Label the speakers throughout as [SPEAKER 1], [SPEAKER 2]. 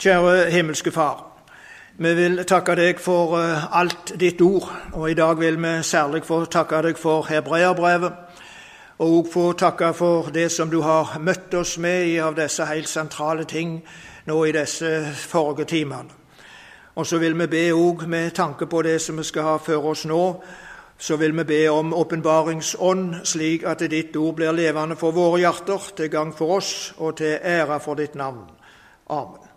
[SPEAKER 1] Kjære himmelske Far. Vi vil takke deg for eh, alt ditt ord, og i dag vil vi særlig få takke deg for hebreerbrevet. Og òg få takke for det som du har møtt oss med i av disse helt sentrale ting nå i disse forrige timene. Og så vil vi be òg med tanke på det som vi skal ha for oss nå, så vil vi be om åpenbaringsånd, slik at ditt ord blir levende for våre hjerter, til gang for oss og til ære for ditt navn. Amen.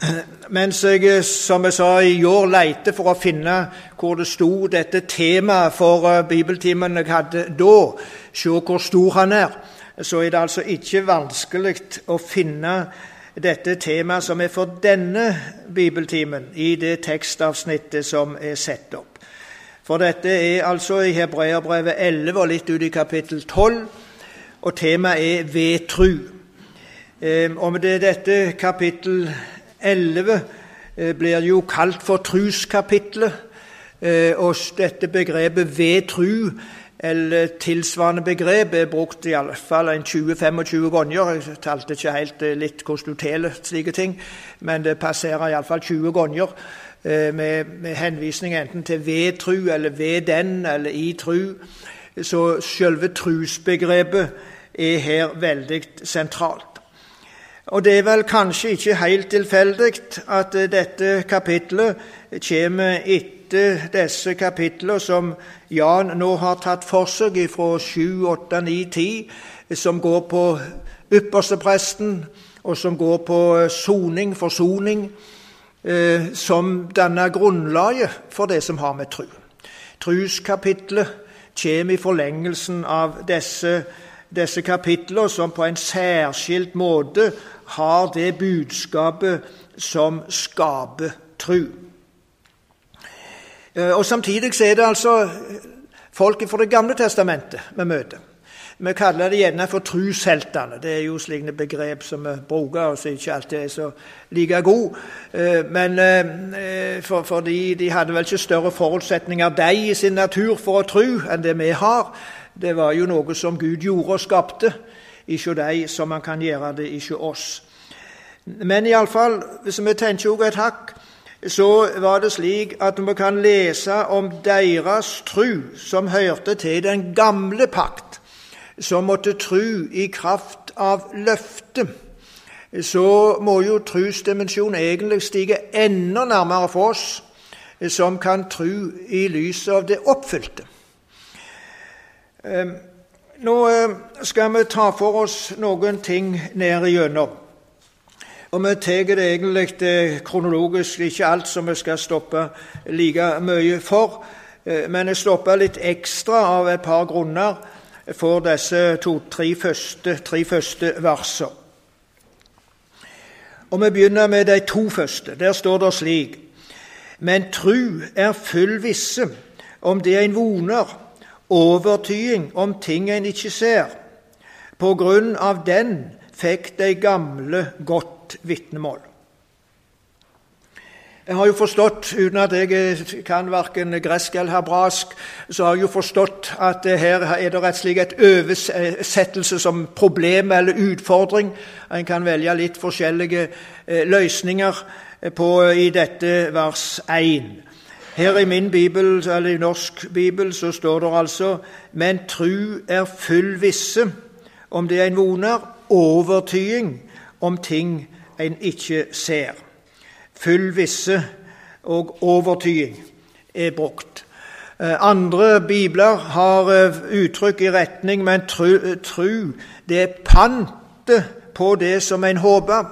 [SPEAKER 1] Mens jeg, som jeg sa i år, leite for å finne hvor det sto dette temaet for eh, bibeltimen jeg hadde da, se hvor stor han er, så er det altså ikke vanskelig å finne dette temaet som er for denne bibeltimen, i det tekstavsnittet som er satt opp. For dette er altså i Hebreerbrevet 11 og litt ut i kapittel 12, og temaet er 'ved tru'. Om det er dette kapittel 11 eh, blir jo kalt for truskapitlet, eh, og dette begrepet 'ved tru' eller tilsvarende begrep er brukt i alle fall 20-25 ganger. Jeg talte ikke helt eh, litt hvordan du teller slike ting, men det passerer iallfall 20 ganger med, med, henvisning enten til ved tru eller ved den eller i tru. Så selve trusbegrepet er her veldig sentralt. Og det er vel kanskje ikke helt tilfeldig at dette kapitlet kommer etter disse kapitlene som Jan nå har tatt for seg fra 7, 8, 9, 10, som går på ypperstepresten, og som går på soning, forsoning, eh, som danner grunnlaget for det som har med tru. Truskapitlet kommer i forlengelsen av disse, disse kapitler, som på en særskilt måte har det budskapet som skaper tru. Eh, og Samtidig så er det altså folket fra Det gamle testamentet vi møter. Vi kaller det gjerne for trusheltene. Det er jo slike begrep som vi bruker, og som ikke alltid er så like gode. Eh, men for, for, fordi de hadde vel ikke større forutsetninger, de i sin natur, for å tro enn det vi har. Det var jo noe som Gud gjorde og skapte, ikke de som han kan gjøre det, ikke oss. Men iallfall, hvis vi tenker et hakk så var det slik at vi kan lese om deres tru som hørte til den gamle pakt, som måtte tru i kraft av løftet, så må jo trusdimensjonen egentlig stige enda nærmere for oss som kan tru i lyset av det oppfylte. Ehm, nå eh, skal vi ta for oss noen ting ned igjennom. Og vi tar det egentlig eh, kronologisk, ikke alt som vi skal stoppe like mye for. Eh, men jeg stopper litt ekstra av et par grunner for disse to-tre første, første versene. Og Vi begynner med de to første. Der står det slik.: Men tru er full visse om det en voner, overtyding om ting en ikke ser. På grunn av den fikk de gamle godt vitnemål. Jeg har jo forstått, uten at jeg kan verken gresk eller hebraisk, så har jeg jo forstått at her er det rett og slik et oversettelse som problem eller utfordring. En kan velge litt forskjellige eh, løsninger på, i dette vers 1. Her i min bibel, eller i norsk bibel så står det altså Men tru er full visse om det en voner, overtyding om ting en ikke ser. Full visse og overtyding er brukt. Eh, andre bibler har eh, uttrykk i retning, men tru, tru det er pante på det som en håper.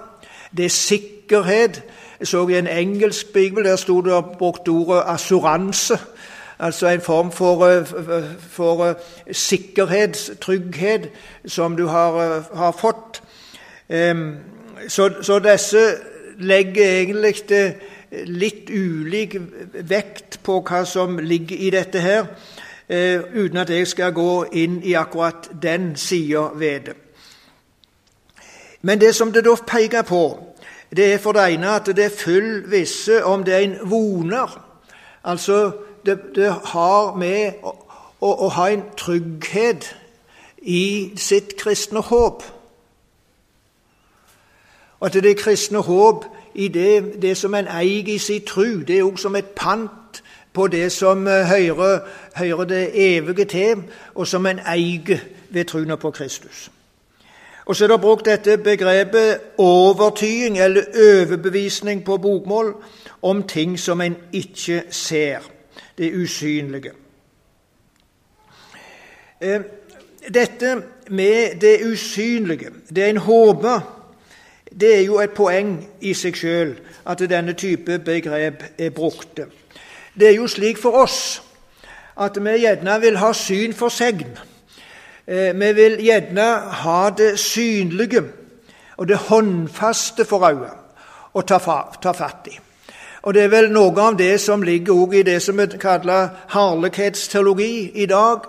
[SPEAKER 1] Det er sikkerhet. Jeg så i en engelsk bibel der sto det brukt ordet assuranse. Altså en form for, eh, for sikkerhet, trygghet, som du har, har fått. Um, så, så, disse legger egentlig litt ulik vekt på hva som ligger i dette her, eh, uten at jeg skal gå inn i akkurat den sida ved det. Men det som det da peker på, det er for det ene at det er full visse om det er en voner. Altså, det, det har med å, å, å ha en trygghet i sitt kristne håp. Og at det kristne håp i det, det som en eier i sin tru, det er òg som et pant på det som eh, hører, hører det evige til, og som en eier ved troen på Kristus. Og så er det brukt dette begrepet overtyding eller overbevisning på bokmål, om ting som en ikke ser. Det usynlige. Eh, dette med det usynlige, det en håper, det er jo et poeng i seg sjøl at denne type begrep er brukte. Det er jo slik for oss at vi gjerne vil ha syn for segn. Eh, vi vil gjerne ha det synlige og det håndfaste for øye å ta, fatt i. Og Det er vel noe av det som ligger i det som vi kaller herlighetsteologi i dag.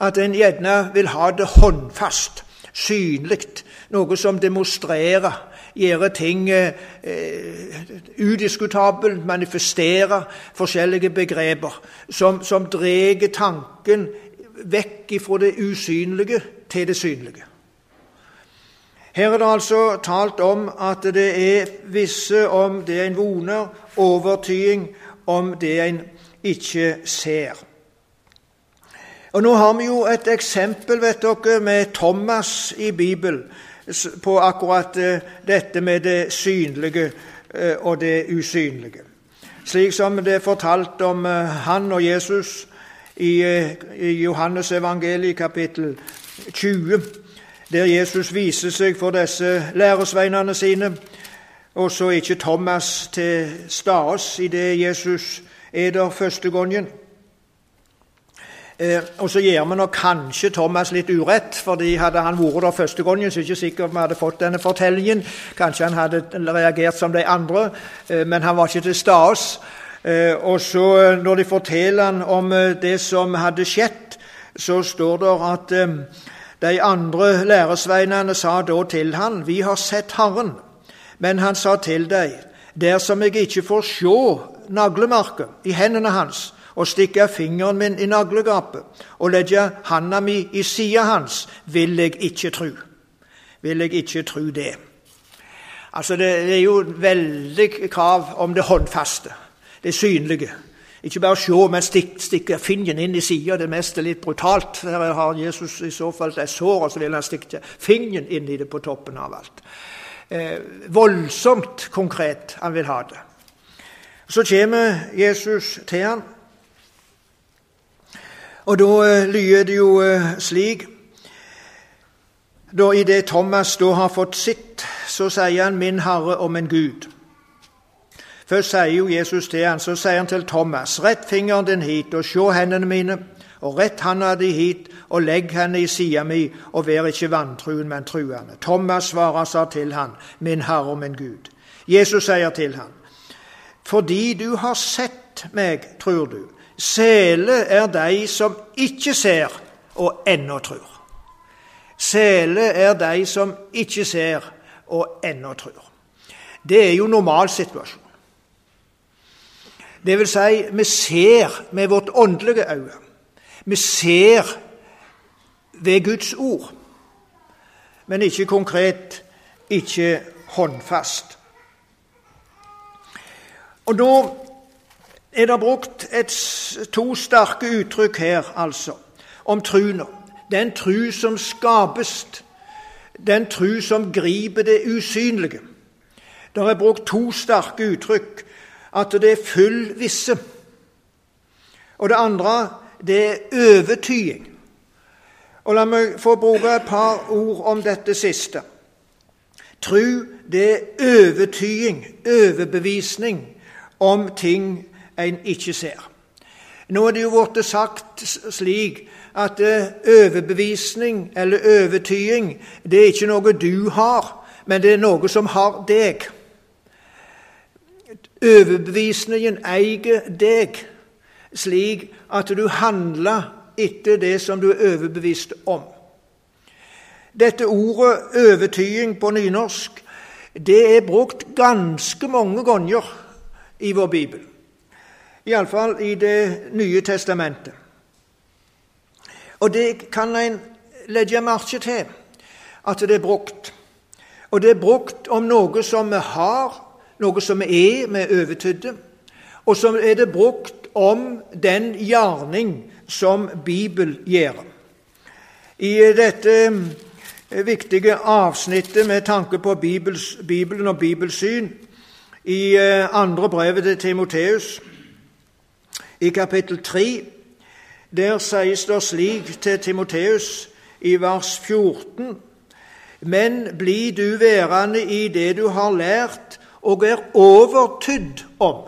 [SPEAKER 1] At en gjerne vil ha det håndfast, synlig, noe som demonstrerer, gjør ting eh, udiskutabelt, manifesterer forskjellige begreper som, som drar tanken vekk ifra det usynlige til det synlige. Her er det altså talt om at det er visse om det en voner, overtyding om det en ikke ser. Og Nå har vi jo et eksempel vet dere, med Thomas i Bibelen på akkurat eh, dette med det synlige eh, og det usynlige. Slik som det er fortalt om eh, han og Jesus i, i Johannes evangeliet kapittel 20, der Jesus viser seg for disse læresveinene sine, og så er ikke Thomas til stades idet Jesus er der første gangen. Eh, og så gjør vi nok kanskje Thomas litt urett, fordi hadde han vært der første gangen, så er det ikke sikkert vi hadde fått denne fortellingen. Kanskje han hadde reagert som de andre, eh, men han var ikke til stades. Eh, og så eh, Når de forteller han om eh, det som hadde skjedd, så står det at de andre læresveinene sa da til han, 'Vi har sett Herren.' Men han sa til deg, 'Dersom jeg ikke får se naglemerket i hendene hans' og stikke fingeren min i naglegapet og legge handa mi i sida hans, vil jeg ikke tru. Vil jeg ikke tru det. Altså, Det er jo veldig krav om det håndfaste det synlige. Ikke bare se, men stikke stikk fingeren inn i sida. Det meste litt brutalt. Her har Jesus i så fall et sår, så vil han stikke fingeren inn i det på toppen av alt. Eh, voldsomt konkret han vil ha det. Så kommer Jesus til ham, og da eh, lyder det jo eh, slik da Idet Thomas da har fått sitt, så sier han 'Min Herre og min Gud'. Først sier jo Jesus til han, så sier han til Thomas.: Rett fingeren din hit, og se hendene mine, og rett handa di hit, og legg henne i sida mi, og vær ikke vantruen, men truende. Thomas svarer sa til han, Min Herre og min Gud. Jesus sier til han, Fordi du har sett meg, tror du. Sele er de som ikke ser og ennå tror. Sele er de som ikke ser og ennå tror. Det er jo normalsituasjonen. Det vil si, vi ser med vårt åndelige øye. Vi ser ved Guds ord, men ikke konkret, ikke håndfast. Og Nå er det brukt et, to sterke uttrykk her, altså, om truna. Den tru som skapes, den tru som griper det usynlige. Det er brukt to sterke uttrykk at det er full visse. Og det andre, det er overtyding. Og La meg få bruke et par ord om dette siste. Tru, det er overtyding, overbevisning, om ting en ikke ser. Nå er det jo blitt sagt slik at overbevisning eller overtyding, det er ikke noe du har, men det er noe som har deg. Overbevisningen eier deg, slik at du handler etter det som du er overbevist om. Dette ordet 'overtyding' på nynorsk det er brukt ganske mange ganger i vår bibel. Iallfall i Det nye testamentet. Og det kan en legge merke til, at det er brukt. Og det er brukt om noe som vi har, noe som er, med er overtydde. Og så er det brukt om den gjerning som Bibel gjør. I dette eh, viktige avsnittet med tanke på Bibels, Bibelen og bibelsyn i eh, andre brevet til Timoteus, i kapittel 3, der sies det slik til Timoteus i vers 14.: Men bli du værende i det du har lært og er overtydd om.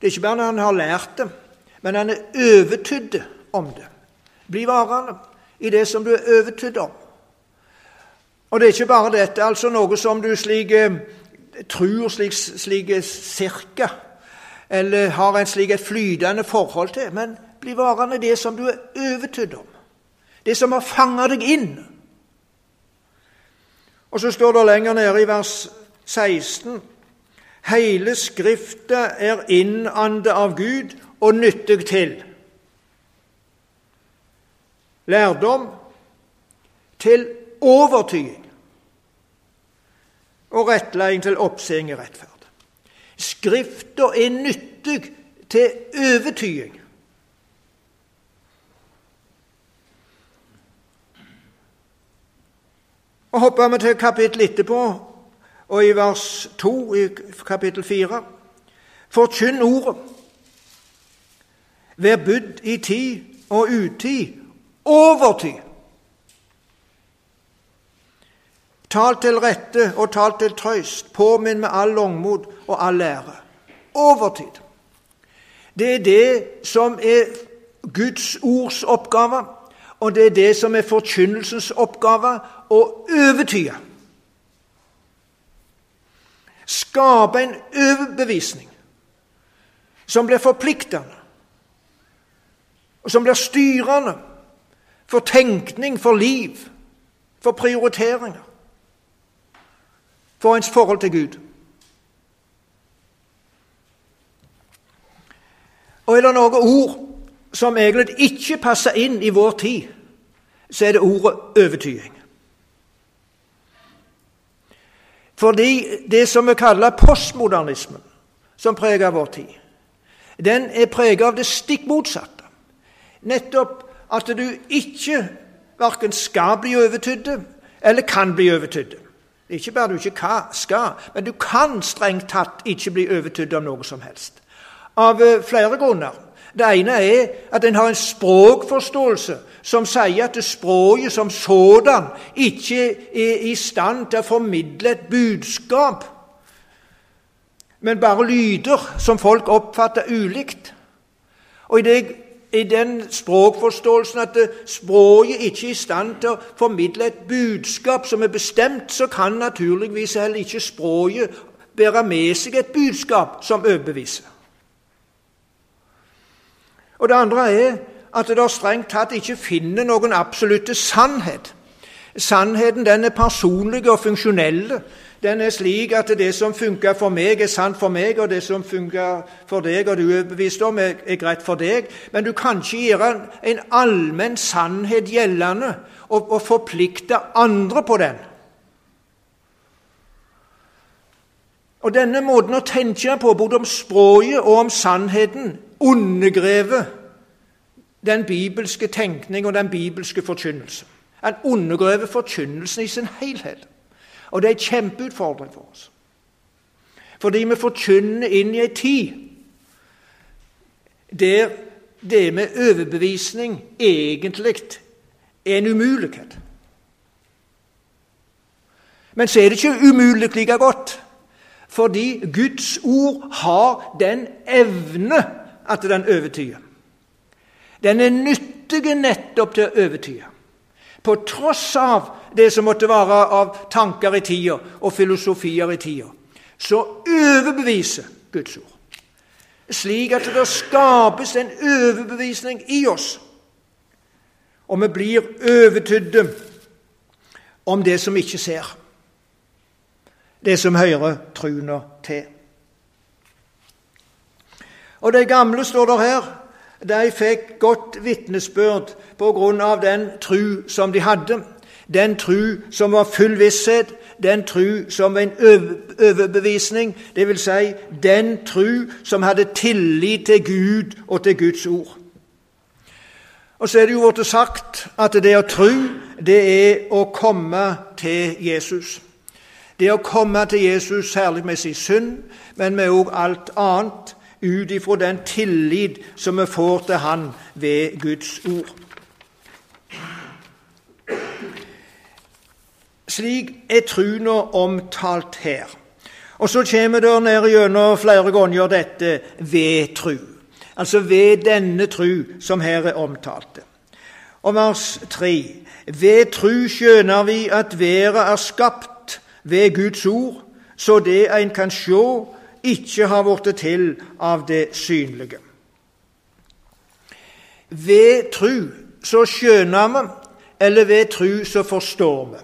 [SPEAKER 1] Det er ikke bare når han har lært det, men han er overtydd om det. Bli varende i det som du er overtydd om. Og det er ikke bare dette, altså noe som du slik eh, tror slik, slik cirka, eller har en slik et flytende forhold til, men bli varende det som du er overtydd om. Det som har fanga deg inn. Og så står det lenger nede i vers 16 Hele Skrifta er innande av Gud og nyttig til lærdom, til overtyding og rettledning til oppseing i rettferd. Skrifta er nyttig til overtyding. Og Hopper vi til kapittelet etterpå, og i vers 2 i kapittel 4 Forkynn ordet. Vær budd i tid og utid, overtid. Tal til rette og tal til trøyst, påminn med all langmod og all ære. Overtid. Det er det som er Guds ords oppgave, og det er det som er forkynnelsens oppgave å overtyde. Skape en overbevisning som blir forpliktende, og som blir styrende for tenkning, for liv, for prioriteringer, for ens forhold til Gud. Og er det noen ord som egentlig ikke passer inn i vår tid, så er det ordet overtyding. Fordi det som vi kaller postmodernismen, som preger vår tid, den er preget av det stikk motsatte. Nettopp at du ikke verken skal bli overtydd eller kan bli overtydd. Ikke bare du ikke skal, men du kan strengt tatt ikke bli overtydd av noe som helst. Av eh, flere grunner. Det ene er at en har en språkforståelse som sier at språket som sådan ikke er i stand til å formidle et budskap, men bare lyder som folk oppfatter ulikt. Og i, det, i den språkforståelsen at språket ikke er i stand til å formidle et budskap som er bestemt, så kan naturligvis heller ikke språket bære med seg et budskap som overbeviser. Og det andre er at det strengt tatt ikke finner noen absolutte sannhet. Sannheten den er personlig og funksjonell. Den er slik at det som funker for meg, er sant for meg, og det som funker for deg og du er bevisst om, er, er greit for deg. Men du kan ikke gjøre en allmenn sannhet gjeldende og, og forplikte andre på den. Og Denne måten å tenke på, både om språket og om sannheten, undergraver den bibelske tenkning og den bibelske forkynnelse. Han undergraver forkynnelsen i sin helhet. Og det er en kjempeutfordring for oss. Fordi vi forkynner inn i ei tid der det med overbevisning egentlig er en umulighet. Men så er det ikke umulig like godt, fordi Guds ord har den evne at den overtyder. Den er nyttig nettopp til å overtyde. På tross av det som måtte være av tanker i tida og filosofier i tida, så overbeviser Guds ord. Slik at det skapes en overbevisning i oss. Og vi blir overtydde om det som ikke ser. Det som hører truna til. Og det gamle står der her. De fikk godt vitnesbyrd på grunn av den tru som de hadde. den tru som var full visshet, den tru som var en overbevisning, dvs. Si, den tru som hadde tillit til Gud og til Guds ord. Og så er det jo blitt sagt at det å tru, det er å komme til Jesus. Det å komme til Jesus særlig med sin synd, men med òg alt annet, ut ifra den tillit som vi får til Han ved Guds ord. Slik er truna omtalt her. Og så kommer det ned gjennom flere ganger dette ved tru. Altså ved denne tru som her er omtalt. Og vers 3. Ved tru skjønner vi at verden er skapt ved Guds ord, så det en kan sjå, ikke har blitt til av det synlige. Ved tru så skjønner vi, eller ved tru så forstår vi.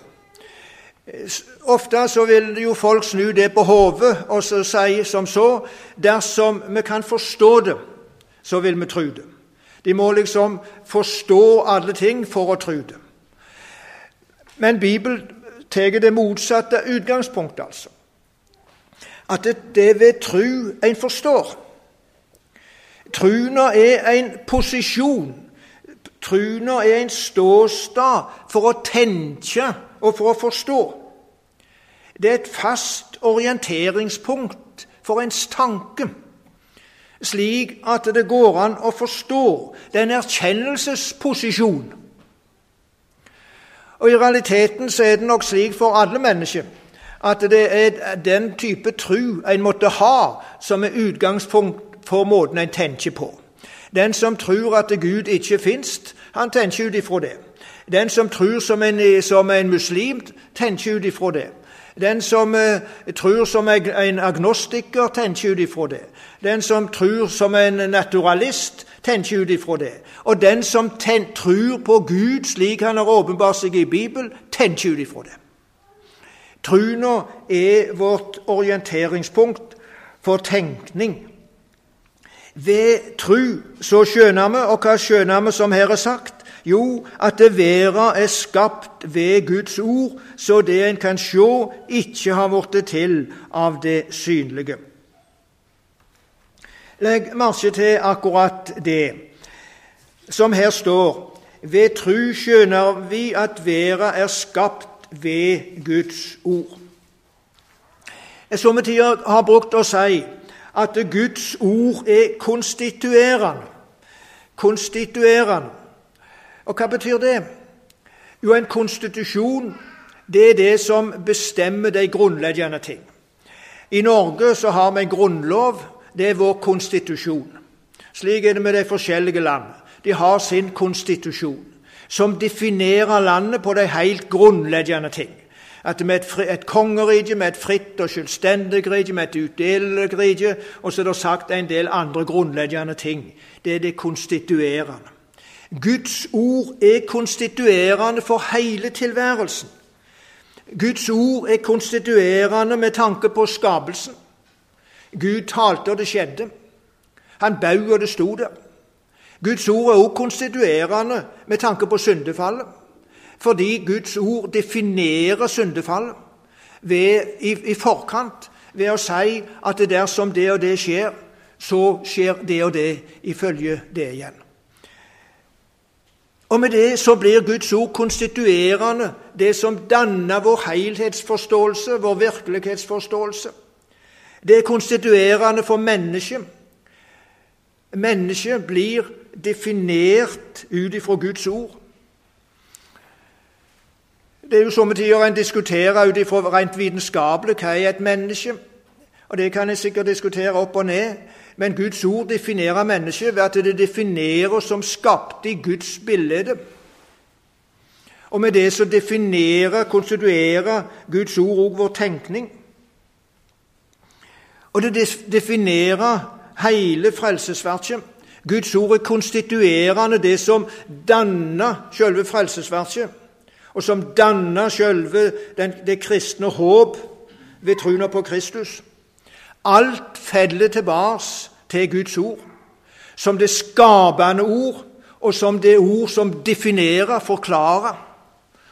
[SPEAKER 1] Ofte så vil jo folk snu det på hodet og så si som så dersom vi kan forstå det, så vil vi tro det. De må liksom forstå alle ting for å tro det. Men Bibelen tar det motsatte utgangspunktet, altså. At det, er ved tru en forstår. Truna er en posisjon. Truna er en ståstad for å tenke og for å forstå. Det er et fast orienteringspunkt for ens tanke, slik at det går an å forstå den erkjennelsesposisjon. Og I realiteten så er det nok slik for alle mennesker at det er den type tru en måtte ha, som er utgangspunkt for måten en tenker på. Den som tror at Gud ikke fins, han tenker ut ifra det. Den som tror som en, som en muslim, tenker ut ifra det. Den som eh, tror som en agnostiker, tenker ut ifra det. Den som tror som en naturalist, tenker ut ifra det. Og den som ten, tror på Gud slik han har åpenbart seg i Bibelen, tenker ut ifra det. Truna er vårt orienteringspunkt for tenkning. Ved tru så skjønner vi, og hva skjønner vi som her er sagt? Jo, at det verda er skapt ved Guds ord, så det en kan sjå, ikke har blitt til av det synlige. Legg merke til akkurat det som her står. Ved tru skjønner vi at verda er skapt ved Guds ord. Somme tider har brukt å si at Guds ord er konstituerende. Konstituerende. Og hva betyr det? Jo, en konstitusjon det er det som bestemmer de grunnleggende ting. I Norge så har vi en grunnlov. Det er vår konstitusjon. Slik er det med de forskjellige land. De har sin konstitusjon, som definerer landet på de helt grunnleggende ting. At med et, et kongerike med et fritt og selvstendig rike, med et utdelelig rike, og så er det sagt en del andre grunnleggende ting. Det er det konstituerende. Guds ord er konstituerende for hele tilværelsen. Guds ord er konstituerende med tanke på skapelsen. Gud talte, og det skjedde. Han bau, og det sto der. Guds ord er også konstituerende med tanke på syndefallet, fordi Guds ord definerer syndefallet ved, i, i, forkant ved å si at det dersom det og det skjer, så skjer det og det ifølge det igjen. Og med det så blir Guds ord konstituerende, det som danner vår helhetsforståelse, vår virkelighetsforståelse. Det er konstituerende for mennesket. Mennesket blir definert ut ifra Guds ord. Det er jo somme tider en diskuterer ut ifra rent vitenskapelig hva er et menneske. Og Det kan en sikkert diskutere opp og ned. Men Guds ord definerer mennesket ved at det definerer som skapte i Guds bilde. Og med det så definerer, konstituerer Guds ord òg vår tenkning. Og det definerer hele frelsesverket. Guds ord er konstituerende, det som danner selve frelsesverket, og som danner selve det kristne håp ved troen på Kristus. Alt faller tilbake til Guds ord, som det skapende ord, og som det ord som definerer, forklarer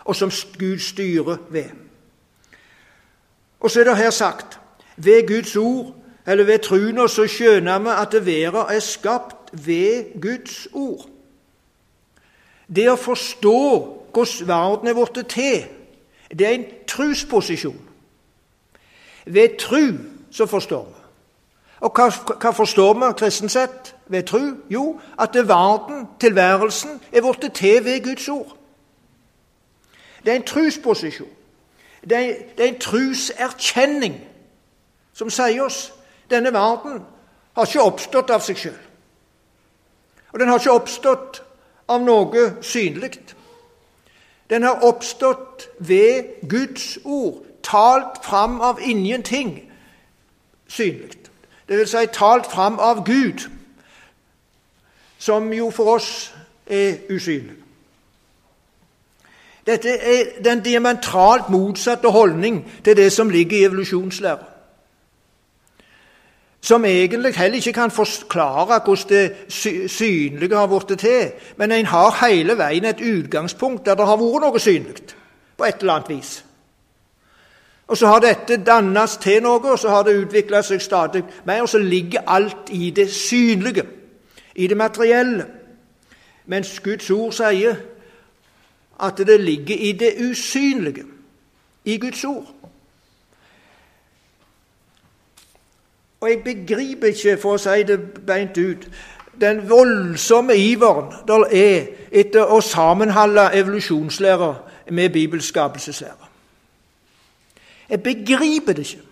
[SPEAKER 1] og som Gud styrer ved. Og så er det her sagt ved Guds ord, eller ved truna, så skjønner vi at verden er skapt ved Guds ord. Det å forstå hvordan verden er blitt til, det er en trusposisjon. Ved tru så forstår vi. Og hva, hva forstår vi kristent sett ved tru? Jo, at verden, tilværelsen, er blitt til ved Guds ord. Det er en trusposisjon. Det er, det er en truserkjenning som sier oss denne verden har ikke oppstått av seg sjøl. Og den har ikke oppstått av noe synlig. Den har oppstått ved Guds ord, talt fram av ingenting synlig. Det vil si talt fram av Gud, som jo for oss er usynlig. Dette er den diametralt motsatte holdning til det som ligger i evolusjonslæra. Som egentlig heller ikke kan forklare hvordan det synlige har blitt til. Men en har hele veien et utgangspunkt der det har vært noe synlig på et eller annet vis. Og Så har dette dannet til noe, og så har det utvikla seg stadig mer. Og så ligger alt i det synlige, i det materielle. Mens Guds ord sier at det ligger i det usynlige, i Guds ord. Og jeg begriper ikke, for å si det beint ut, den voldsomme iveren der er etter å sammenholde evolusjonslærer med bibelskapelseslærer. Jeg begriper det ikke,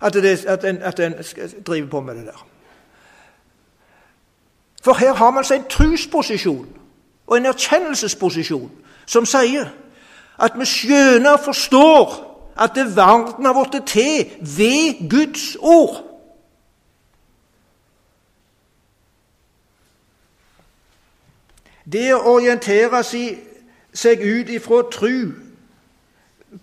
[SPEAKER 1] at, det, at, en, at en driver på med det der. For her har man seg en trusposisjon og en erkjennelsesposisjon som sier at vi skjønner og forstår at verden har blitt til ved Guds ord. Det å orientere seg ut ifra tru,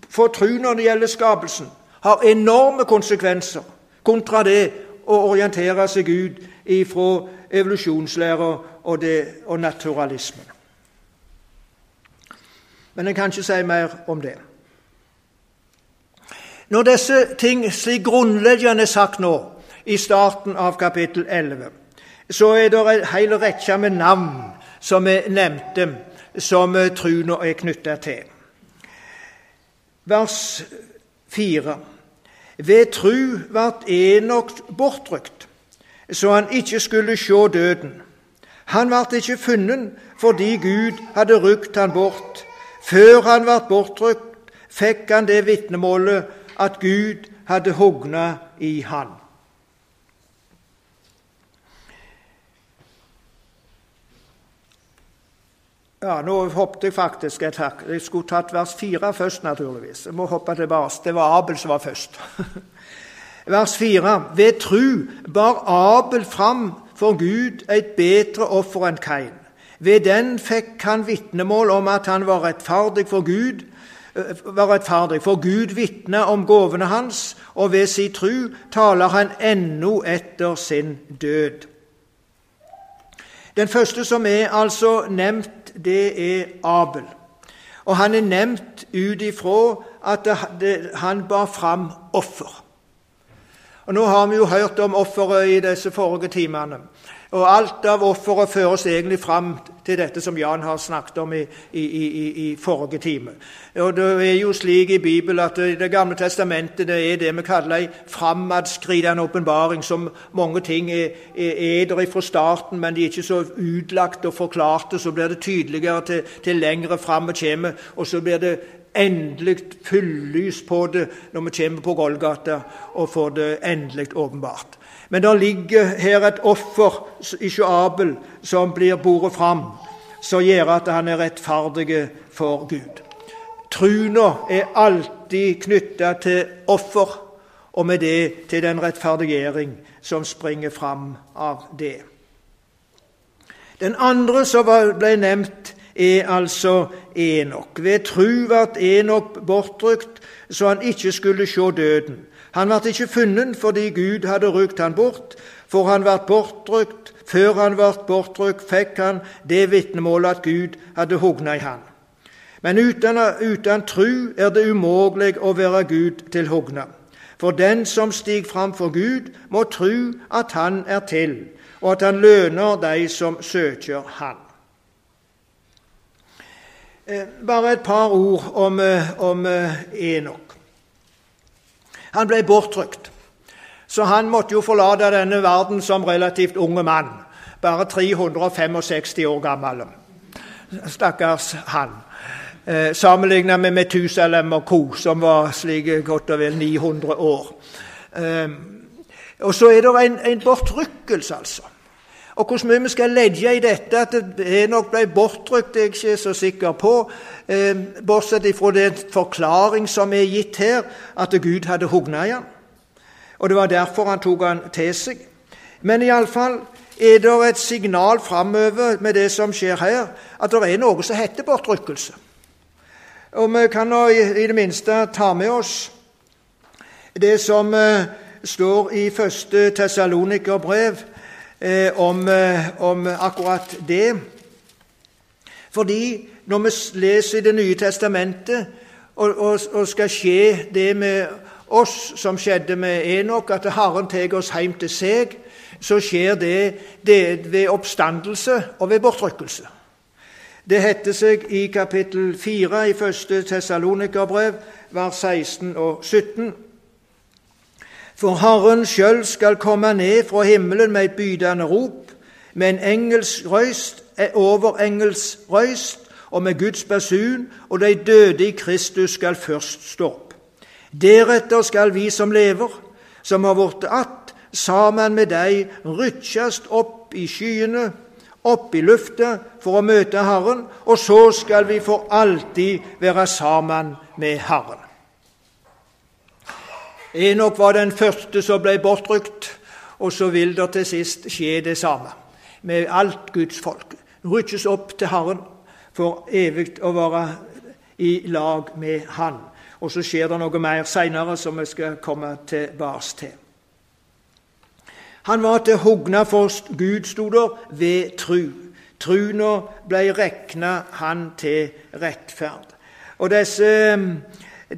[SPEAKER 1] for tru når det gjelder skapelsen, har enorme konsekvenser kontra det å orientere seg ut ifra evolusjonslæra og, og naturalismen. Men en kan ikke si mer om det. Når disse ting slik grunnleggende er sagt nå, i starten av kapittel 11, så er det en hel rekke med navn som vi nevnte, som troen er knytta til. Vers 4. Ved tru vart Enok bortrykt, så han ikke skulle sjå døden. Han vart ikke funnet fordi Gud hadde rykt han bort. Før han vart bortrykt, fikk han det vitnemålet at Gud hadde hogna i han. Ja, Nå hoppet jeg faktisk et hakk. Jeg skulle tatt vers 4 først, naturligvis. Jeg må hoppe tilbake. Det var Abel som var først. vers 4. Ved tru bar Abel fram for Gud et bedre offer enn Kain. Ved den fikk han vitnemål om at han var rettferdig for Gud, eh, var rettferdig, for Gud vitner om gåvene hans, og ved sin tru taler han ennå etter sin død. Den første som er altså nevnt det er Abel. Og han er nevnt ut ifra at han bar fram offer. Og Nå har vi jo hørt om offeret i disse forrige timene. Og alt av offeret føres egentlig fram til dette som Jan har snakket om i, i, i, i forrige time. Og Det er jo slik i Bibelen at Det gamle testamentet det er det vi kaller en framadskridende åpenbaring, som mange ting er, er, der fra starten, men de er ikke så utlagt og forklarte. Så blir det tydeligere til, til lengre fram vi kommer, og så blir det endelig fullys på det når vi kommer på Golgata og får det endelig åpenbart. Men det ligger her et offer ikke Abel som blir båret fram, som gjør at han er rettferdig for Gud. Truna er alltid knytta til offer, og med det til den rettferdiggjøring som springer fram av det. Den andre som ble nevnt, er altså Enok. Ved tru ble Enok bortrykt, så han ikke skulle se døden. Han ble ikke funnet fordi Gud hadde rykt han bort, for han ble bortrykt. Før han ble bortrykt, fikk han det vitnemålet at Gud hadde hogna i han. Men uten, uten tru er det umulig å være Gud til hogna. For den som stiger fram for Gud, må tru at Han er til, og at Han løner de som søker Han. Eh, bare et par ord om, eh, om eh, Enok. Han ble bortrykt, så han måtte jo forlate denne verden som relativt unge mann. Bare 365 år gammel. Stakkars han. Eh, Sammenlignet med Metusalem og co., som var slik godt og vel 900 år. Eh, og så er det en, en bortrykkelse, altså. Og Hvor mye vi skal legge i dette, at det nok ble bortrykt, er jeg ikke så sikker på. Eh, bortsett fra den forklaring som er gitt her, at Gud hadde hugna i ham. Og det var derfor han tok han til seg. Men iallfall er det et signal framover med det som skjer her, at det er noe som heter bortrykkelse. Og vi kan nå i det minste ta med oss det som eh, står i første Tessalonikerbrev eh, om, eh, om akkurat det. Fordi når vi leser i Det nye testamentet, og, og, og, skal skje det med oss som skjedde med Enok, at Herren tar oss hjem til seg, så skjer det, det ved oppstandelse og ved bortrykkelse. Det heter seg i kapittel 4 i første Tessalonikerbrev, vers 16 og 17. For Herren sjøl skal komme ned fra himmelen med et bydende rop, med en engels røyst eh, over engels røyst og med Guds basun, og de døde i Kristus skal først stå opp. Deretter skal vi som lever, som har blitt att, sammen med deg rykkjast opp i skyene opp i lufta for å møte Herren, og så skal vi for alltid være sammen med Herren. Enok var den første som ble bortrykt, og så vil det til sist skje det samme med alt Guds folk. Rykkes opp til Herren for evig å være i lag med Han. Og så skjer det noe mer seinere som vi skal komme tilbake til. Han var til hogna for Gud, sto der, ved tru. Truna blei rekna han til rettferd. Og disse,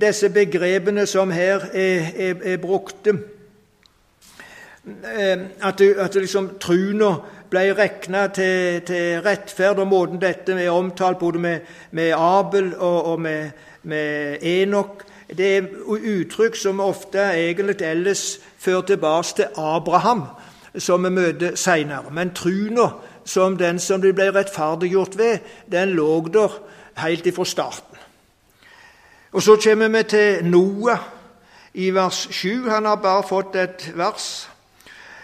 [SPEAKER 1] disse begrepene som her er, er, er brukte eh, At, at liksom truna ble regna til, til, rettferd, og måten dette er omtalt både med, med Abel og, og med, med, Enok Det er uttrykk som ofte egentlig ellers fører tilbake til Abraham, som vi møter seinere. Men truna som den som de ble rettferdiggjort ved, den lå der helt ifra starten. Og Så kommer vi til Noah i vers 7. Han har bare fått et vers.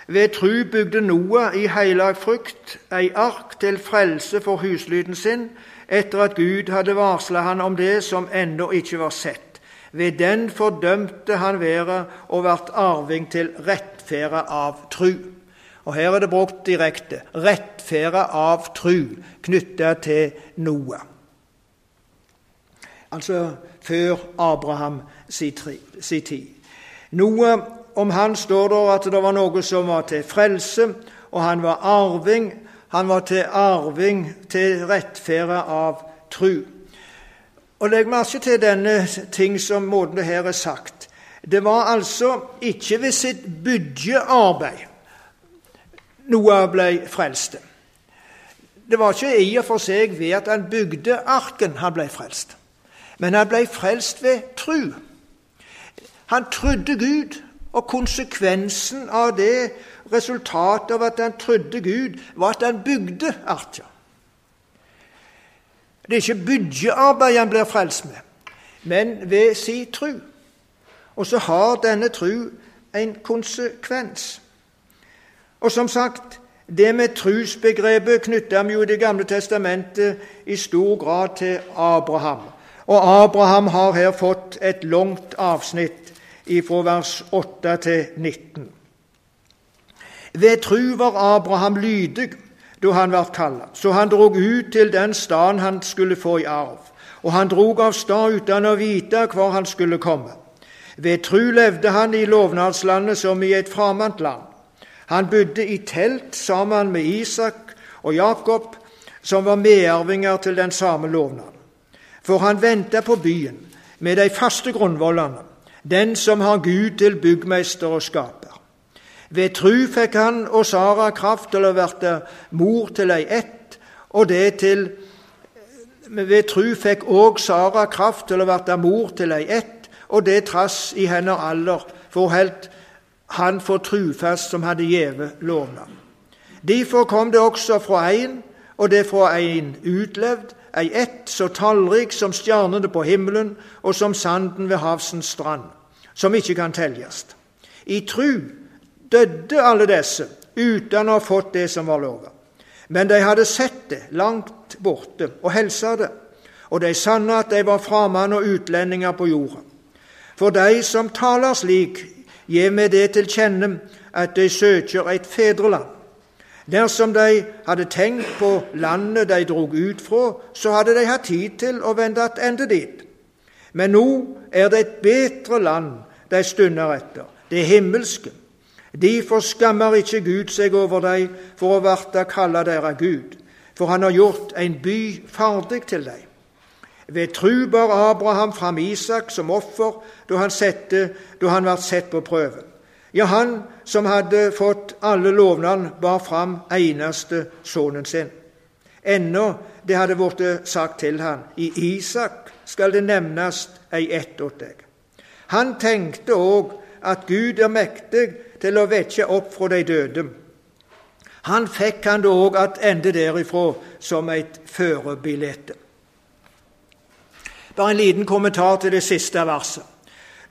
[SPEAKER 1] Ved tru bygde Noah i heilag frykt ei ark til frelse for huslyden sin, etter at Gud hadde varsla han om det som ennå ikke var sett. Ved den fordømte han været og vart arving til rettferda av tru. Og her er det brukt direkte 'rettferda av tru' knytta til Noah. Altså før Abraham si tid. Noah, om han står der at det var noe som var til frelse, og han var arving. Han var til arving til rettferda av tru. Og Legg merke til denne ting som måten det her er sagt. Det var altså ikke ved sitt byggearbeid Noah ble frelst. Det var ikke i og for seg ved at han bygde arken han ble frelst, men han ble frelst ved tru. Han trodde Gud, og konsekvensen av det, resultatet av at han trodde Gud, var at han bygde arka. Det er ikke byggearbeid han blir frelst med, men ved si tru. Og så har denne tru en konsekvens. Og som sagt, det med trusbegrepet knytter vi jo i Det gamle testamentet i stor grad til Abraham. Og Abraham har her fått et langt avsnitt fra vers 8 til 19. Ved tru var Abraham lydig da han ble kalt, så han drog ut til den staden han skulle få i arv. Og han drog av stad uten å vite hvor han skulle komme. Ved tru levde han i lovnadslandet som i et fremmed land han bodde i telt sammen med Isak og Jakob, som var medarvinger til den samme lovnaden. For han venter på byen med de faste grunnvollene, den som har Gud til byggmester og skaper. Ved tru fikk han og Sara kraft til å verte mor til ei ett, og det til Ved tru fikk òg Sara kraft til å verte mor til ei ett, og det trass i hennes alder, for helt han for trufast som hadde gjeve lovnad. Derfor kom det også fra ein, og det fra ein utlevd, ei ett så tallrik som stjernene på himmelen og som sanden ved havsens strand, som ikke kan teljes. I tru døde alle disse uten å ha fått det som var lova. Men de hadde sett det langt borte og helsa det, og de sanna at de var framann og utlendinger på jorda. For de som taler slik, gir meg det til kjenne at de søker et fedreland. Dersom de hadde tenkt på landet de drog ut fra, så hadde de hatt tid til å vende tilbake dit. Men nå er det et bedre land de stunder etter, det himmelske. Derfor skammer ikke Gud seg over dem for å verte kalla deres Gud, for han har gjort en by ferdig til dem. Ved tru bar Abraham fram Isak som offer da han, sette, da han ble sett på prøven. Ja, han som hadde fått alle lovnadene, bar fram eneste sønnen sin. Ennå det hadde blitt sagt til han, i Isak skal det nevnes ei ett åt deg. Han tenkte òg at Gud er mektig til å vekke opp fra de døde. Han fikk han da òg ende derifra som et førebilde. Bare en liten kommentar til det siste verset.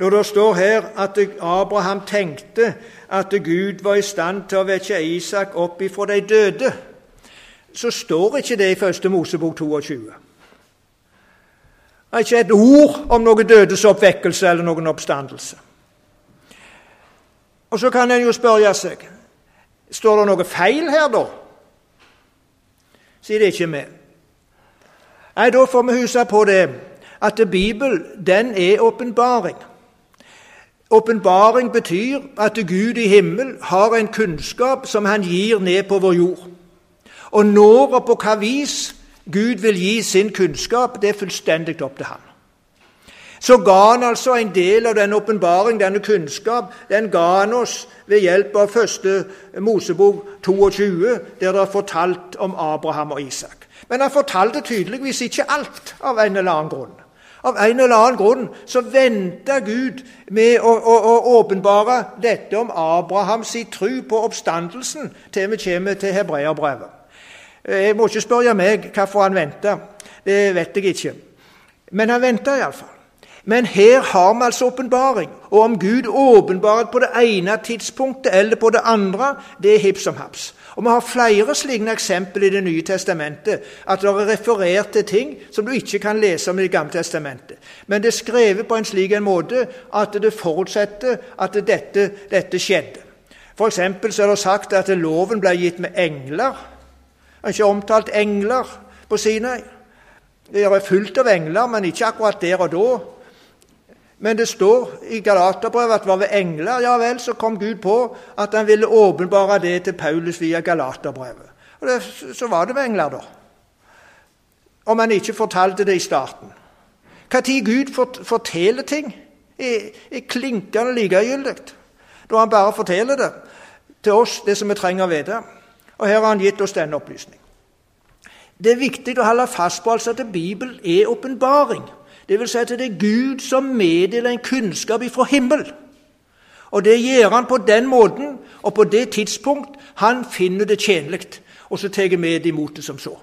[SPEAKER 1] Når det står her at Abraham tenkte at Gud var i stand til å vekke Isak opp ifra de døde, så står ikke det i første Mosebok 22. Det er ikke et ord om noen dødes oppvekkelse eller noen oppstandelse. Og så kan en jo spørre seg står det noe feil her, da? Sier det ikke med. Nei, Da får vi huske på det at Bibelen den er åpenbaring. Åpenbaring betyr at Gud i himmel har en kunnskap som han gir ned på vår jord. Og når og på hva vis Gud vil gi sin kunnskap, det er fullstendig opp til ham. Så ga han altså en del av den åpenbaring, denne kunnskap, den ga han oss ved hjelp av første Mosebok 22, der det er fortalt om Abraham og Isak. Men han fortalte tydeligvis ikke alt, av en eller annen grunn. Av en eller annen grunn så venter Gud med å, å, å åpenbare dette om Abrahams tro på oppstandelsen til vi kommer til hebreerbrevet. Jeg må ikke spørre meg hvorfor han venter. Det vet jeg ikke. Men han venter iallfall. Men her har vi altså åpenbaring. Og om Gud åpenbarer på det ene tidspunktet eller på det andre, det er hipp som haps. Og Vi har flere slike eksempler i Det nye testamentet, at det er referert til ting som du ikke kan lese om i Det gamle testamentet. Men det er skrevet på en slik en måte at det forutsetter at dette, dette skjedde. For så er det sagt at loven ble gitt med engler. Det er ikke omtalt engler på Sinai. Det er fullt av engler, men ikke akkurat der og da. Men det står i Galaterbrevet at var ved engler. Ja vel, så kom Gud på at han ville åpenbare det til Paulus via Galaterbrevet. Og det, Så var det ved engler, da. Om han ikke fortalte det i starten. Når Gud forteller ting, er, er klinkende likegyldig. Da han bare forteller det til oss, det som vi trenger å vite. Og her har han gitt oss denne opplysning. Det er viktig å holde fast på altså at Bibelen er åpenbaring. Det vil si at det er Gud som meddeler en kunnskap ifra himmel. Og det gjør han på den måten og på det tidspunkt han finner det tjenlig. Og så tar vi imot det som så.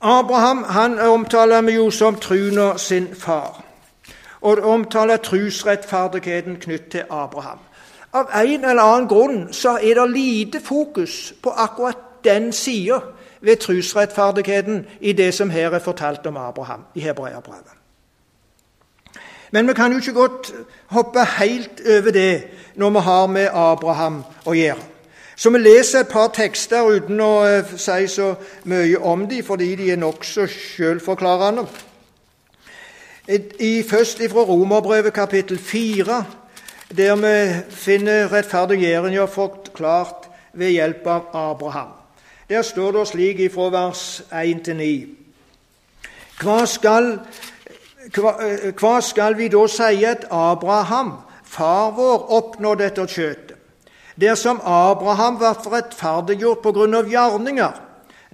[SPEAKER 1] Abraham han omtaler vi jo som truna sin far. Og omtaler trusrettferdigheten knyttet til Abraham. Av en eller annen grunn så er det lite fokus på akkurat den sida ved trosrettferdigheten i det som her er fortalt om Abraham i Hebreabrevet. Men vi kan jo ikke godt hoppe helt over det når vi har med Abraham å gjøre. Så vi leser et par tekster uten å uh, si så mye om dem, fordi de er nokså selvforklarende. Først fra Romerbrevet kapittel 4, der vi finner rettferdiggjøringa forklart ved hjelp av Abraham. Der står det slik ifra vers 1 til 9. Hva skal, hva, hva skal vi da si at Abraham, far vår, oppnådde etter kjøtet? Dersom Abraham ble rettferdiggjort på grunn av gjerninger,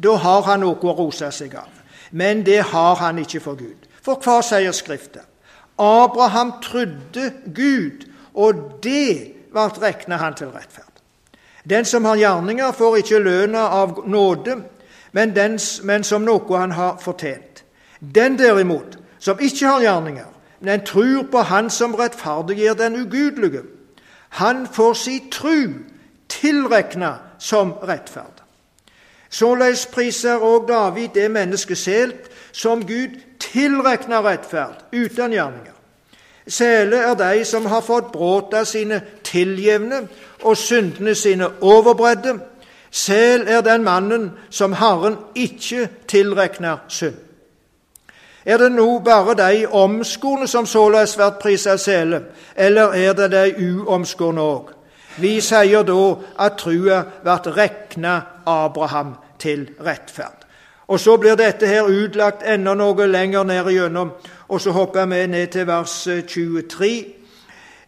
[SPEAKER 1] da har han noe å rose seg av. Men det har han ikke for Gud. For hva sier Skriften? Abraham trodde Gud, og det ble regna han til rettferd. Den som har gjerninger, får ikke lønna av nåde, men, den, men, som noe han har fortjent. Den derimot, som ikke har gjerninger, men tror på Han som rettferdiggjør den ugudelige, han får si tru tilrekna som rettferd. Såleis priser òg David det mennesket selv som Gud tilrekner rettferd uten gjerninger. Sele er de som har fått bråta sine tilgjevne og syndene sine overbredde. Sel er den mannen som Herren ikke tilrekner synd. Er det nå bare de omskårne som således blir prisa sele, eller er det de uomskårne òg? Vi sier da at trua blir rekna Abraham til rettferd. Og Så blir dette her utlagt enda noe lenger ned igjennom, og så hopper vi ned til vers 23.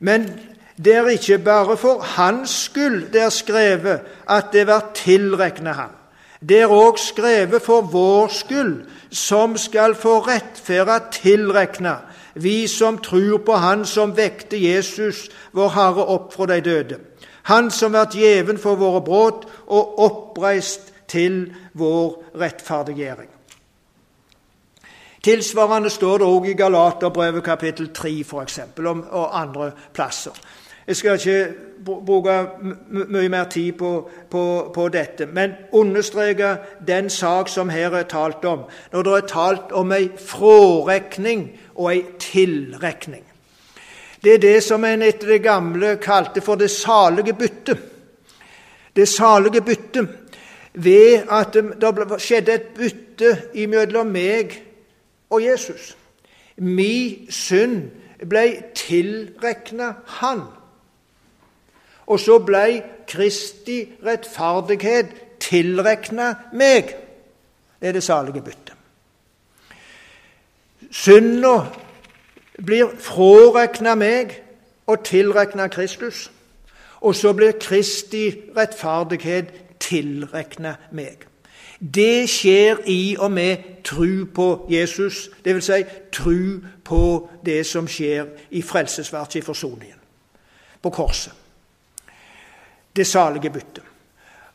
[SPEAKER 1] Men det er ikke bare for hans skyld det er skrevet at det blir tilregnet ham. Det er òg skrevet for vår skyld, som skal få rettferda tilregna, vi som tror på Han som vekte Jesus, vår Herre, opp fra de døde. Han som vært gjeven for våre brudd og oppreist til vår rettferdiggjøring. Tilsvarende står det òg i Galaterbrevet kapittel 3 for eksempel, og andre plasser. Jeg skal ikke bruke mye mer tid på, på, på, dette, men understreke den sak som her er talt om, når det er talt om ei frårekning og ei tilrekning. Det er det som en etter det gamle kalte for det salige byttet. Det salige byttet ved at det skjedde et bytte imellom meg og Jesus. Min synd ble tilregna han. Og så ble Kristi rettferdighet tilregna meg. Det er det salige byttet. Synda blir frarekna meg og tilregna Kristus. Og så blir Kristi rettferdighet tilregna meg. Det skjer i og med tru på Jesus, dvs. Si, tru på det som skjer i frelsesverket i forsoningen, på korset det salige byttet.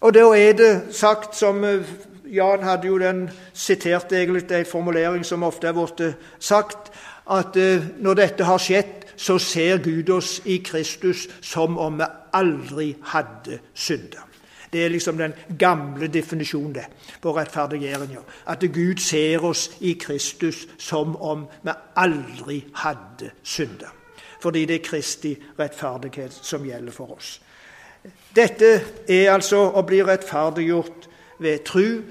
[SPEAKER 1] Og da er det sagt som eh, Jan hadde jo den siterte egentlig en formulering som ofte er blitt eh, sagt, at eh, når dette har skjedd, så ser Gud oss i Kristus som om vi aldri hadde synda. Det er liksom den gamle definisjonen det, på rettferdiggjøringa. At Gud ser oss i Kristus som om vi aldri hadde synda. Fordi det er Kristi rettferdighet som gjelder for oss. Dette er altså å bli rettferdiggjort ved tru,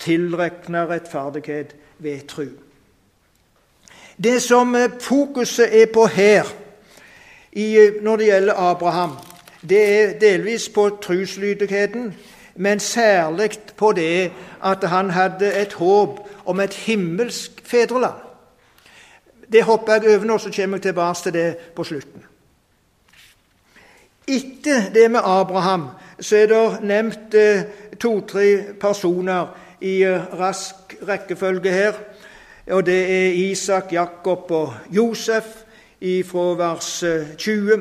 [SPEAKER 1] tilregna rettferdighet ved tru. Det som fokuset er på her når det gjelder Abraham, det er delvis på truslydigheten, men særlig på det at han hadde et håp om et himmelsk fedreland. Det hopper jeg over nå, så kommer jeg tilbake til det på slutten. Etter det med Abraham så er det nevnt eh, to-tre personer i eh, rask rekkefølge her. Og Det er Isak, Jakob og Josef fra vers 20. Eh,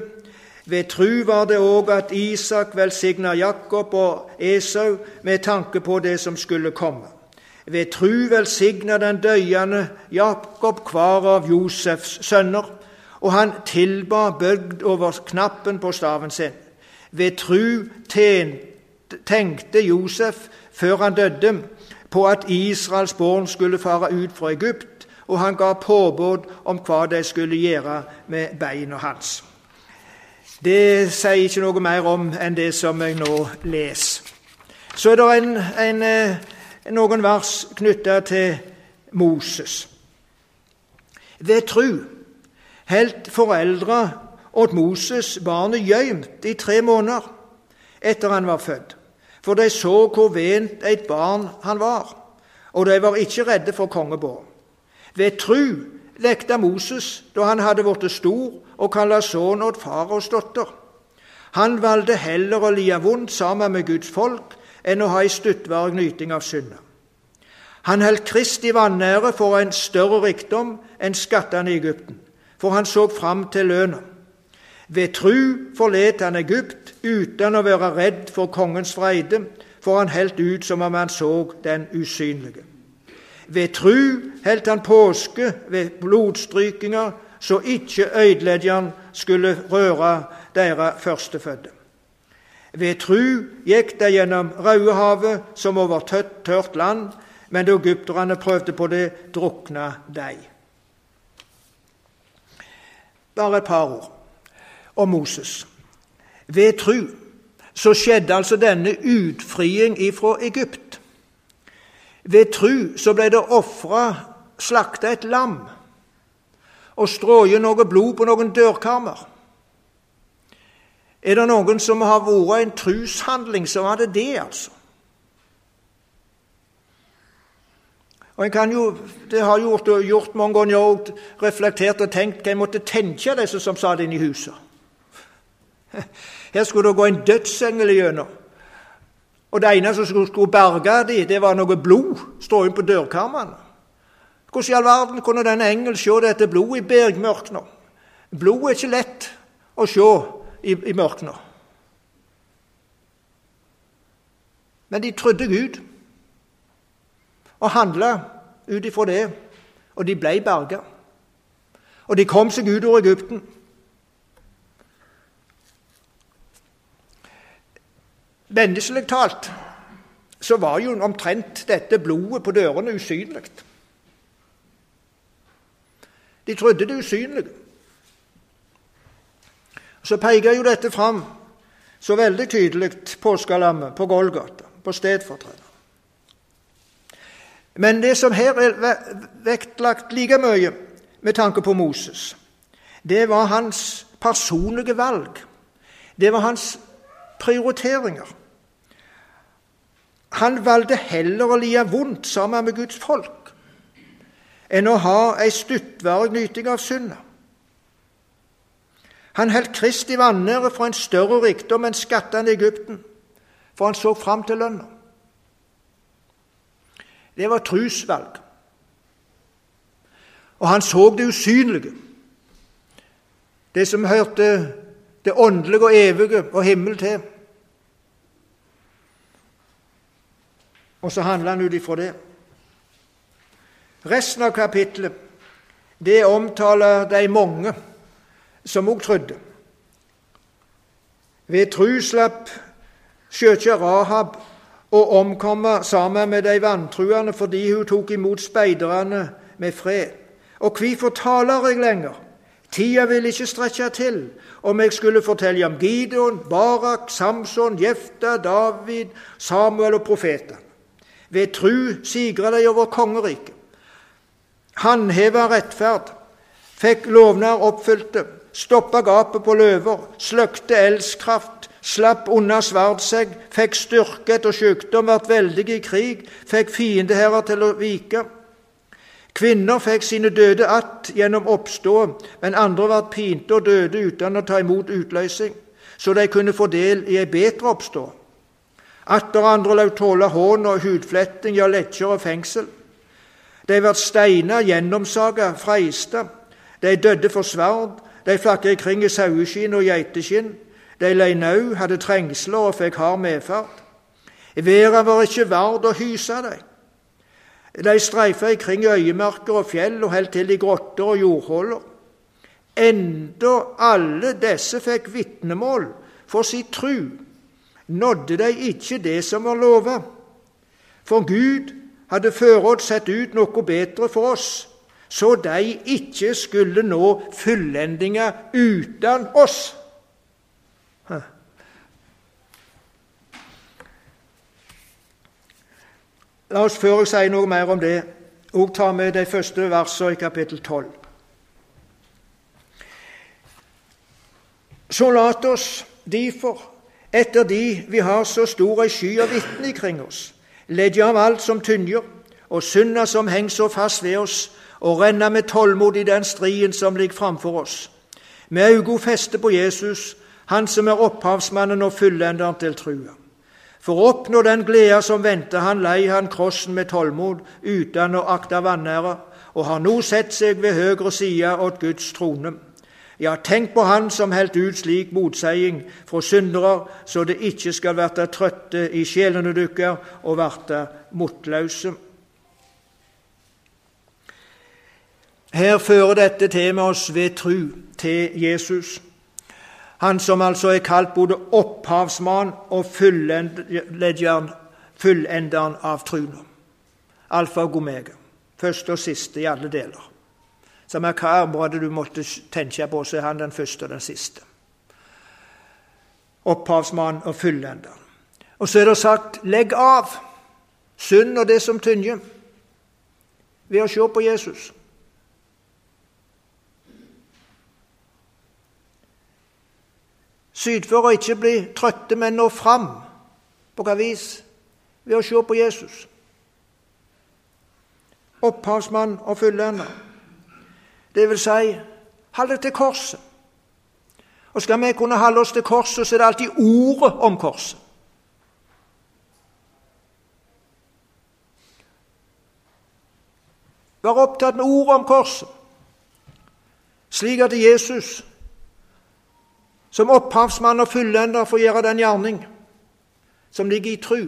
[SPEAKER 1] Ved tru var det òg at Isak velsigna Jakob og Esau med tanke på det som skulle komme. Ved tru velsigna den døyende Jakob hver av Josefs sønner og han tilba bøgd over knappen på staven sin. Ved tru tenkte Josef, før han døde, på at Israels barn skulle fare ut fra Egypt, og han ga påbud om hva de skulle gjøre med beina hans. Det sier ikke noe mer om enn det som jeg nå leser. Så er det en, en, eh, noen vers knytta til Moses. Ved tru holdt foreldra åt Moses barnet gjemt i tre måneder etter han var født. for de så hvor vent et barn han var, og de var ikke redde for kongebåren. Ved tru lekte Moses da han hadde blitt stor og kalla sønnen åt faros datter. Han valgte heller å lia vondt sammen med Guds folk enn å ha ei stuttvarig nyting av synda. Han holdt Kristi vanære for en større rikdom enn skattene i Egypten, for han så fram til lønna. Ved tru forlot han Egypt uten å være redd for kongens vreide, for han helt ut som om han så den usynlige. Ved tru holdt han påske ved blodstrykinger, så ikke øydeledjeren skulle røre deres førstefødte. Ved tru gikk de gjennom Rødehavet som over tørt, tørt land, men da egypterne prøvde på det, drukna de. Bare et par ord om Moses. Ved tru så skjedde altså denne utfriing ifra Egypt. Ved tru så ble det ofra, slakta et lam og strøket noe blod på noen dørkarmer. Er det noen som har vært en trushandling, så var det det, altså. Og en jo, Det har gjort, gjort mange ganger òg, reflektert og tenkt hva en måtte tenke disse som satt inne i huset. Her skulle det gå en dødsengel igjennom. Og det ene som skulle berge dem, det var noe blod stående på dørkarmene. Hvordan i all verden kunne denne engel se dette blodet i bergmørkna? Blod er ikke lett å se i, i mørkna. Men de trodde Gud og handla ut ifra det, og de ble berga. Og de kom seg ut av Egypten. Menneskelig talt så var jo omtrent dette blodet på dørene usynlig. De trodde det usynlige. Så peker jo dette fram så veldig tydelig påskelammet på Golgata, på stedfortreder. Men det som her er vektlagt like mye med tanke på Moses, det var hans personlige valg. Det var hans prioriteringer. Han valgte heller å lia vondt sammen med Guds folk enn å ha ei stuttvarig nyting av synda. Han holdt Kristi vanære for en større rikdom enn skattene i Egypten, for han så fram til lønna. Det var trusvalg. Og han så det usynlige, det som hørte det åndelige og evige og himmel til. Og så handler han ut ifra det. Resten av kapittelet det omtaler de mange som òg trodde. Ved tru slapp sjøkja Rahab å omkomme sammen med de vantruende fordi hun tok imot speiderne med fred. Og hvorfor taler jeg lenger? Tida vil ikke strekke til om jeg skulle fortelle om Gideon, Barak, Samson, Jefta, David, Samuel og profetene. Ved tru sigra de over kongeriket. Handheva rettferd, fikk lovnad oppfylte, stoppa gapet på løver, sløkte eldskraft, slapp unna sverdsegg, fikk styrke etter sykdom, vært veldige i krig, fikk fiendeherrer til å vike. Kvinner fikk sine døde att gjennom oppstå, men andre ble pinte og døde uten å ta imot utløsning, så de kunne få del i ei bedre oppstå. Atter andre lot tåle hån og hudfletting, ja, letjer og fengsel. De ble steina, gjennomsaga, freista. De døde for sverd. De flakka ikring i saueskinn og geiteskinn. De lei nau, hadde trengsler og fikk hard medferd. Verda var ikke verd å hyse dem. De streifa ikring øyemarker og fjell og holdt til i grotter og jordhuller. Enda alle disse fikk vitnemål for sin tru nådde de ikke det som var lova. For Gud hadde førodd sett ut noe bedre for oss, så de ikke skulle nå fullendinga uten oss. La oss før jeg sier noe mer om det, òg ta med de første versene i kapittel 12. Så la oss derfor etter de vi har så stor ei sky av vitner kring oss, ledde av alt som tynger, og synda som henger så fast ved oss, og renne med tålmod i den striden som ligger framfor oss. Med augo feste på Jesus, han som er opphavsmannen og fullenderen til trua. For å oppnå den gleda som venter han, lei han krossen med tålmod, uten å akte vanære, og har nå sett seg ved høyre side åt Guds trone. Ja, tenk på Han som holdt ut slik motseiing fra syndere, så det ikke skal verte trøtte i sjelene dykkar og verte motløse. Her fører dette temaet oss ved tru til Jesus. Han som altså er kalt både opphavsmann og fullenderen av truna. Alfa og omega. Første og siste i alle deler. Samme hva område du måtte tenke på, så er han den første og den siste. Opphavsmann og fullender. Og så er det sagt 'legg av synd og det som tynger', ved å se på Jesus. Syd for å ikke bli trøtte, men nå fram. På hva vis? Ved å se på Jesus. Opphavsmann og fullender. Det vil si, hold deg til korset. Og skal vi kunne holde oss til korset, så er det alltid ordet om korset. Vær opptatt med ordet om korset, slik at Jesus, som opphavsmann og fullender, for å gjøre den gjerning som ligger i tru.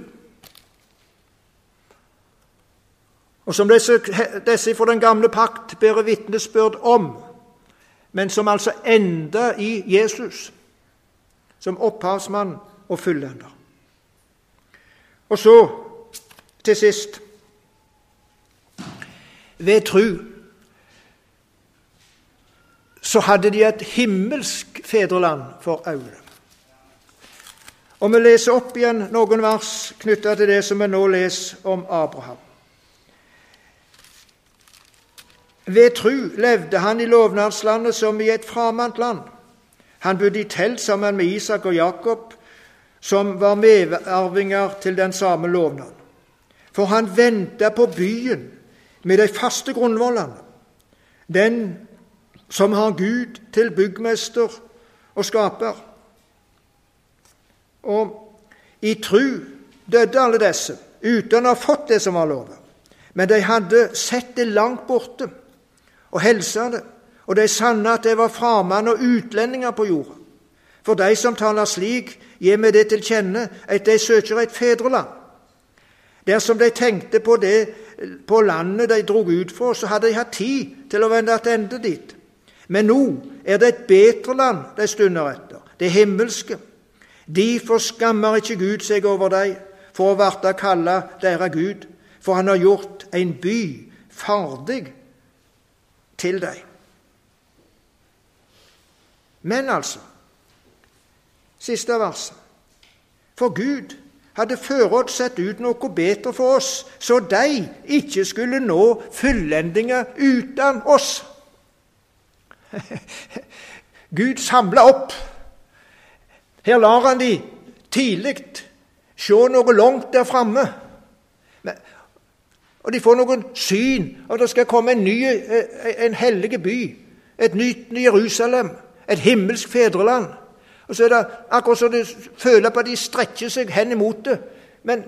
[SPEAKER 1] og som disse, disse fra den gamle pakt bærer vitnesbyrd om, men som altså ender i Jesus som opphavsmann og fullender. Og så, til sist Ved tru så hadde de et himmelsk fedreland for øye. Og vi leser opp igjen noen vers knytta til det som vi nå leser om Abraham. Ved tru levde han i lovnadslandet som i et fremmed land. Han bodde i telt sammen med Isak og Jakob, som var medarvinger til den samme lovnaden. For han venta på byen med de faste grunnvollene, den som har Gud til byggmester og skaper. Og i tru døde alle disse uten å ha fått det som var lovet. Men de hadde sett det langt borte og helsa det, og de sanna at det var framann og utlendinger på jorda. For de som taler slik, gir meg det til kjenne at de søker et fedreland. Dersom de tenkte på det på landet de drog ut fra, så hadde de hatt tid til å vende tilbake dit. Men nå er det et bedre land de stunder etter, det himmelske. Derfor skammer ikke Gud seg over dem for å verte kalla deres Gud, for han har gjort en by ferdig til deg. Men altså Siste verset. For Gud hadde forutsett ut noe bedre for oss, så de ikke skulle nå fullendinger uten oss. Gud samla opp. Her lar han de tidlig se noe langt der framme. Og de får noen syn at det skal komme en ny, eh, en hellig by. Et nytt Jerusalem. Et himmelsk fedreland. Og så er det akkurat som de føler på at de strekker seg hen imot det. Men,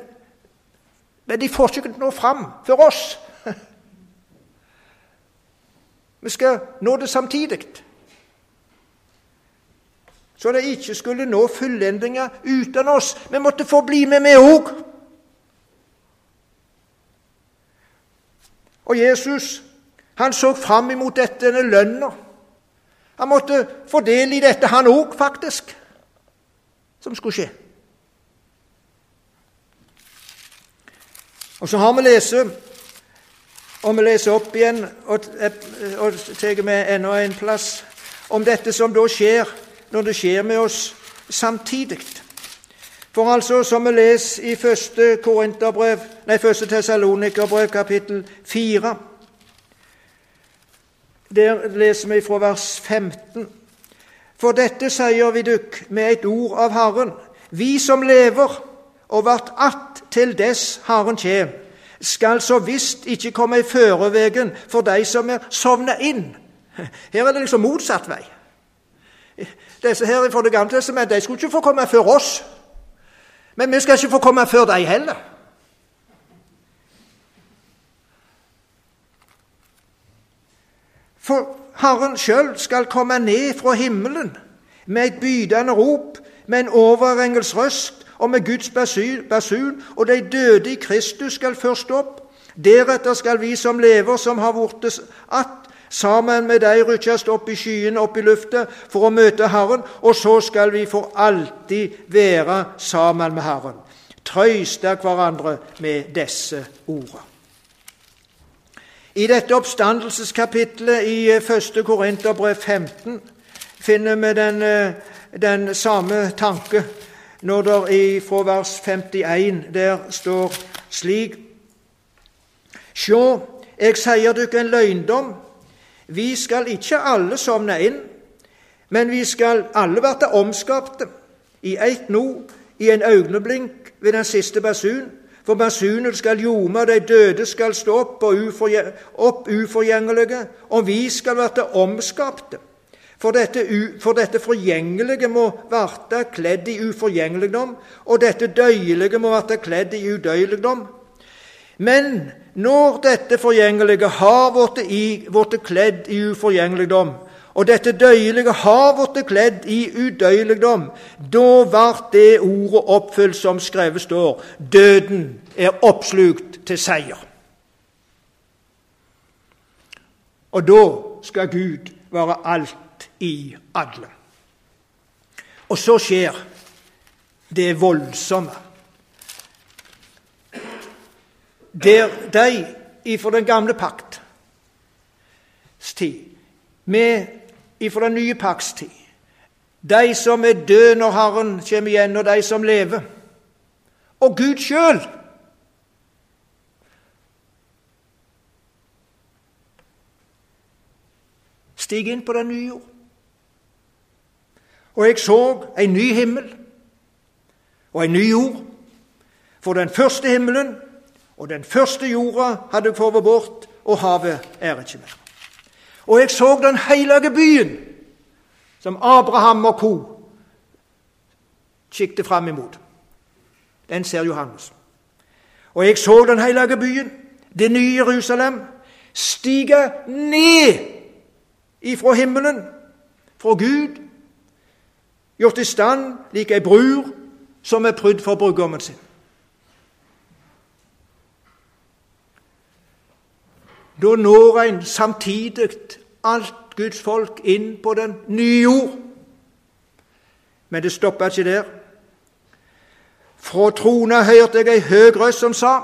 [SPEAKER 1] men de får ikke nå fram for oss. Vi skal nå det samtidig. Så det ikke skulle nå fullendinger uten oss. Vi måtte få bli med, vi òg. Og Jesus han så fram imot dette lønna. Han måtte få del i dette, han òg, faktisk, som skulle skje. Og så har vi lest, og vi leser opp igjen og, og tar med enda en plass, om dette som da skjer når det skjer med oss samtidig. For altså, som vi leser i 1. Korinterbrev, nei, 1. Tessalonikerbrev, kapittel 4 Der leser vi fra vers 15. For dette sier vi dukk med et ord av Herren. vi som lever og vart att til dess Herren kjem, skal så visst ikke komme i førevegen for de som er sovna inn. Her er det liksom motsatt vei. Disse her fra Det gamle testamentet de skulle ikke få komme før oss. Men vi skal ikke få komme før de heller. For Herren sjøl skal komme ned fra himmelen med et bydende rop, med en overengels røst og med Guds basun, og de døde i Kristus skal først opp. Deretter skal vi som lever, som har vortes att, sammen med de rykkes opp i skyene, opp i lufta, for å møte Herren, og så skal vi for alltid være sammen med Herren. Trøyste hverandre med disse ordene. I dette oppstandelseskapitlet i 1. Korinterbrev 15 finner vi den, eh, den samme tanke når det fra vers 51 der står slik Sjå, jeg sier dere en løgndom. Vi skal ikke alle sovne inn, men vi skal alle verte omskapte i eit nå, i en øyeblink ved den siste basun. For basunen skal ljome, de døde skal stå opp, og uforgjengelige, og vi skal verte omskapte. For dette, for dette forgjengelige må verte kledd i uforgjengeligdom, og dette døyelige må verte kledd i udøyeligdom. Men når dette forgjengelige har blitt kledd i uforgjengeligdom, og dette døyelige har blitt kledd i udøyeligdom, da vart det ordet oppfylt som skrevet står, døden er oppslukt til seier. Og da skal Gud være alt i alle. Og så skjer det voldsomme. Der de ifra den gamle pakts tid, med ifra den nye pakts tid, de som er døde når Herren kommer igjen, og de som lever, og Gud sjøl Stig inn på den nye jord. Og jeg så en ny himmel og en ny jord. For den første himmelen og den første jorda hadde kommet bort, og havet er ikke mer. Og jeg så den hellige byen, som Abraham og co. kikket fram imot. Den ser Johannes. Og jeg så den hellige byen, det nye Jerusalem, stige ned ifra himmelen, fra Gud, gjort i stand lik ei brur som er prydd for brudgommen sin. Da når en samtidig alt Guds folk inn på den nye jord. Men det stoppa ikke der. Fra trona hørte jeg ei høg røst som sa:"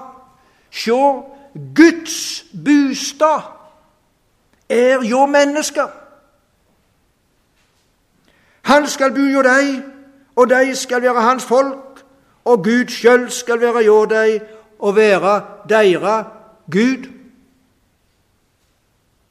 [SPEAKER 1] Sjå, Guds bostad er jo mennesker. Han skal bu hjå deg, og de skal være hans folk, og Gud sjøl skal være hjå deg og være deira Gud.